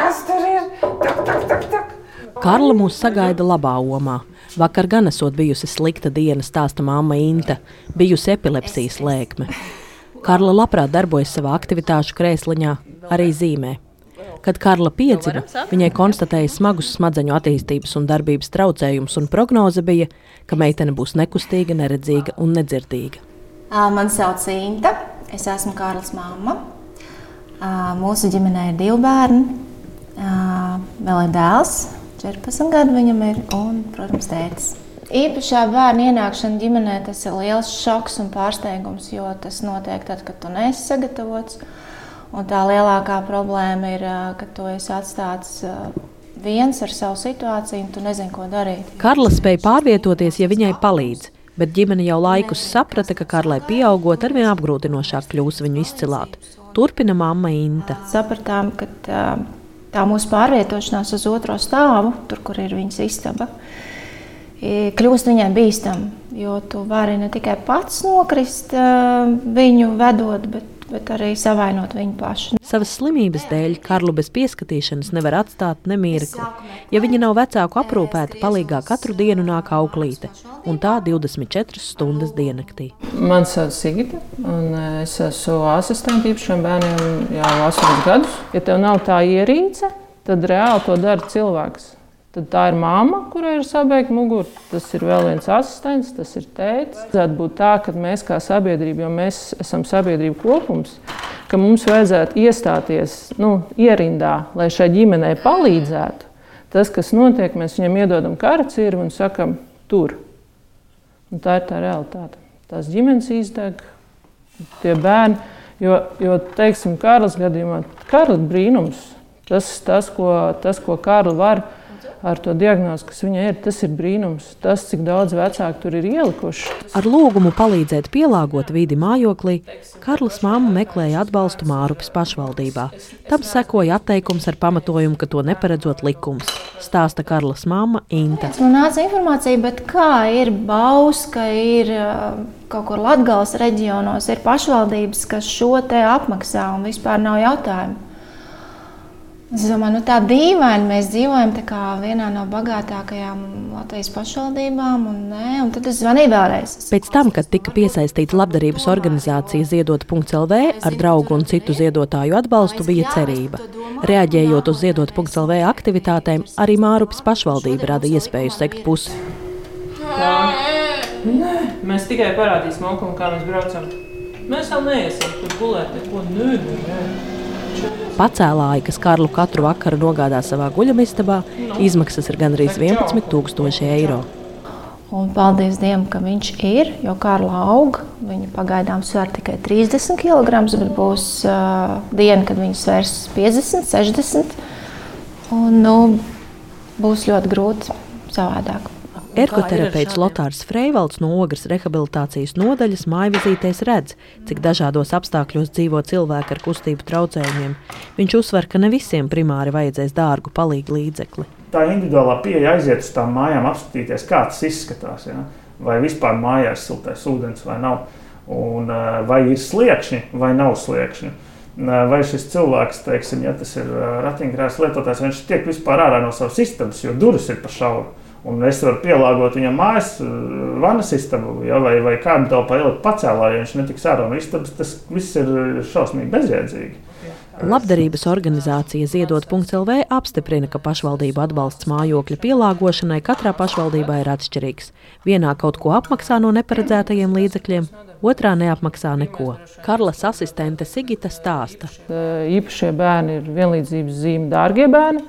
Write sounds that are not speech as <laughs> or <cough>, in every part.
Kas tur ir? Tuk, tuk, tuk, tuk. Karla mūs sagaida labā omā. Vakar gan esot bijusi slikta diena, stāsta mamma Inta, bijusi epilepsijas lēkme. Karla labprāt darbojas savā aktivitāšu krēsliņā, arī zīmē. Kad Karla piedzima, viņai konstatēja smagus smadzeņu attīstības un darbības traucējumus, un prognoze bija, ka meitene būs nekustīga, neredzīga un nedzirdīga. Mani sauc Inta, es esmu Kārlis mamma. Mūsu ģimenē ir divi bērni. Vēl ir dēls, 14 gadu viņam ir, un, protams, tētis. Īpašā bērna ienākšana ģimenē tas ir liels šoks un pārsteigums, jo tas notiek tad, kad tu neesi sagatavots. Un tā lielākā problēma ir, ka tu esi atstāts viens ar savu situāciju, un tu nezini, ko darīt. Karla spēja pārvietoties, ja viņai palīdz, bet ģimene jau laikus saprata, ka Karlai pieaugot, arvien apgrūtinošāk kļūs viņu izcilāt. Turpina mamma Inta. Sapratām, ka tā, tā mūsu pārvietošanās uz otro stāvu, tur, kur ir viņas istaba, kļūst viņai bīstama. Jo tu vari ne tikai pats nokrist viņu vedot, bet, bet arī savainot viņu pašu. Savas slimības dēļ Karlu bez pieskatīšanas nevar atstāt nemirkli. Ja viņa nav vecāku aprūpēta, palīgā katru dienu nāk auklīte, un tā 24 stundas diennaktī. Man sauc Sigita, un es esmu asistente īpašiem bērniem jau 8 gadus. Ja tev nav tā ierīce, tad reāli to dara cilvēks. Tad tā ir mamma, kurai ir sabeigta mugura. Tas ir vēl viens asistents, tas ir tēvs. Vajadzētu būt tā, ka mēs kā sabiedrība, jo mēs esam sabiedrība kopums, ka mums vajadzētu iestāties nu, ierindā, lai šai ģimenei palīdzētu. Tas, kas notiek, mēs viņam iedodam karacīru un sakam, tur. Un tā ir tā realitāte. Tās ģimenes izdeg, tie bērni. Jo, jo teiksim, Kārlis gadījumā, Kārlis brīnums, tas, tas, ko, tas, ko Kārlis var darīt ar to diagnozi, kas viņai ir. Tas ir brīnums, tas, cik daudz vecāku tur ir ielikuši. Ar lūgumu palīdzēt pielāgot vidi mājoklī, Karlas mamma meklēja atbalstu Mārupes pašvaldībā. Tam sekoja atteikums ar pamatojumu, ka to neparedzot likums. Stāsta Karlas mamma Inta. Man nāca informācija, bet kā ir Bauska, ir kaut kur Latgales reģionos, ir pašvaldības, kas šo te apmaksā un vispār nav jautājumu. Es domāju, nu tā dīvaini. Mēs dzīvojam vienā no bagātākajām Latvijas pašvaldībām, un, nē, un tad es zvanīju vēlreiz. Pēc tam, kad tika piesaistīta labdarības organizācija Ziedot.CLV ar draugu un citu ziedotāju atbalstu, bija cerība. Reaģējot uz Ziedot.CLV aktivitātēm, arī Mārupes pašvaldība rada iespēju sekt pusi. Tā. Nē, mēs tikai parādīsim kā mēs braucam. Mēs vēl neiesim tur gulēt, neko nē, nē. Pacēlāji, kas Karlu katru vakaru nogādā savā guļamistabā, izmaksas ir gandrīz 11,000 eiro. Un paldies Dievam, ka viņš ir, jo Karla aug. Viņa pagaidām svēr tikai 30 kg, bet būs uh, diena, kad viņa svērs 50, 60 un nu, būs ļoti grūti savādāk. Ergoterapeits Lotārs Freivalds no Ogres rehabilitācijas nodaļas mājvizītēs redz, cik dažādos apstākļos dzīvo cilvēki ar kustību traucējumiem. Viņš uzsver, ka ne visiem primāri vajadzēs dārgu palīgu līdzekli. Tā individuālā pieeja aiziet uz tām mājām, apskatīties, kā tas izskatās. Ja? Vai vispār mājās ir siltais ūdens vai nav, un eh, vai ir sliekšņi vai nav sliekšņi. Eh, vai šis cilvēks, teiksim, ja tas ir eh, ratiņkrēsla lietotājs, viņš tiek vispār ārā no savas istabas, jo durvis ir pa šauru. Un es varu pielāgot viņam mājas eh, vannas istabu, ja, vai, vai kādu telpu ielikt pacēlā, ja viņš netiks ārā no istabas. Tas viss ir šausmīgi bezjēdzīgi. Labdarības organizācija Ziedot.CLV apstiprina, ka pašvaldību atbalsts mājokļa pielāgošanai katrā pašvaldībā ir atšķirīgs. Vienā kaut ko apmaksā no neparedzētajiem līdzekļiem, otrā neapmaksā neko. Karlas asistente Sigita stāsta. Īpašie bērni ir vienlīdzības zīme dārgie bērni.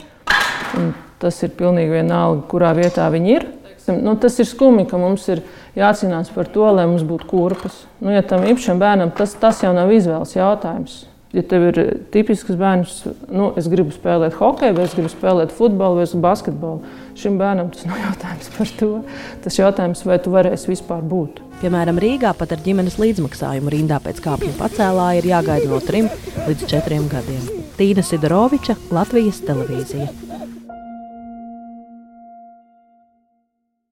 Tas ir pilnīgi vienalga, kurā vietā viņi ir. Nu, tas ir skumji, ka mums ir jācīnās par to, lai mums būtu kurpes. Nu, ja tam īpašam bērnam tas, tas jau nav izvēles jautājums. Ja tev ir tipisks bērns, nu, es gribu spēlēt hokeju, vai es gribu spēlēt futbolu vai basketbolu, šim bērnam tas nav <laughs> jautājums par to. Tas jautājums, vai tu varēsi vispār būt. Piemēram, Rīgā pat ar ģimenes līdzmaksājumu rindā pēc kāpņu pacēlāja ir jāgaida no trim līdz četriem gadiem. Tīna Sidoroviča, Latvijas televīzija.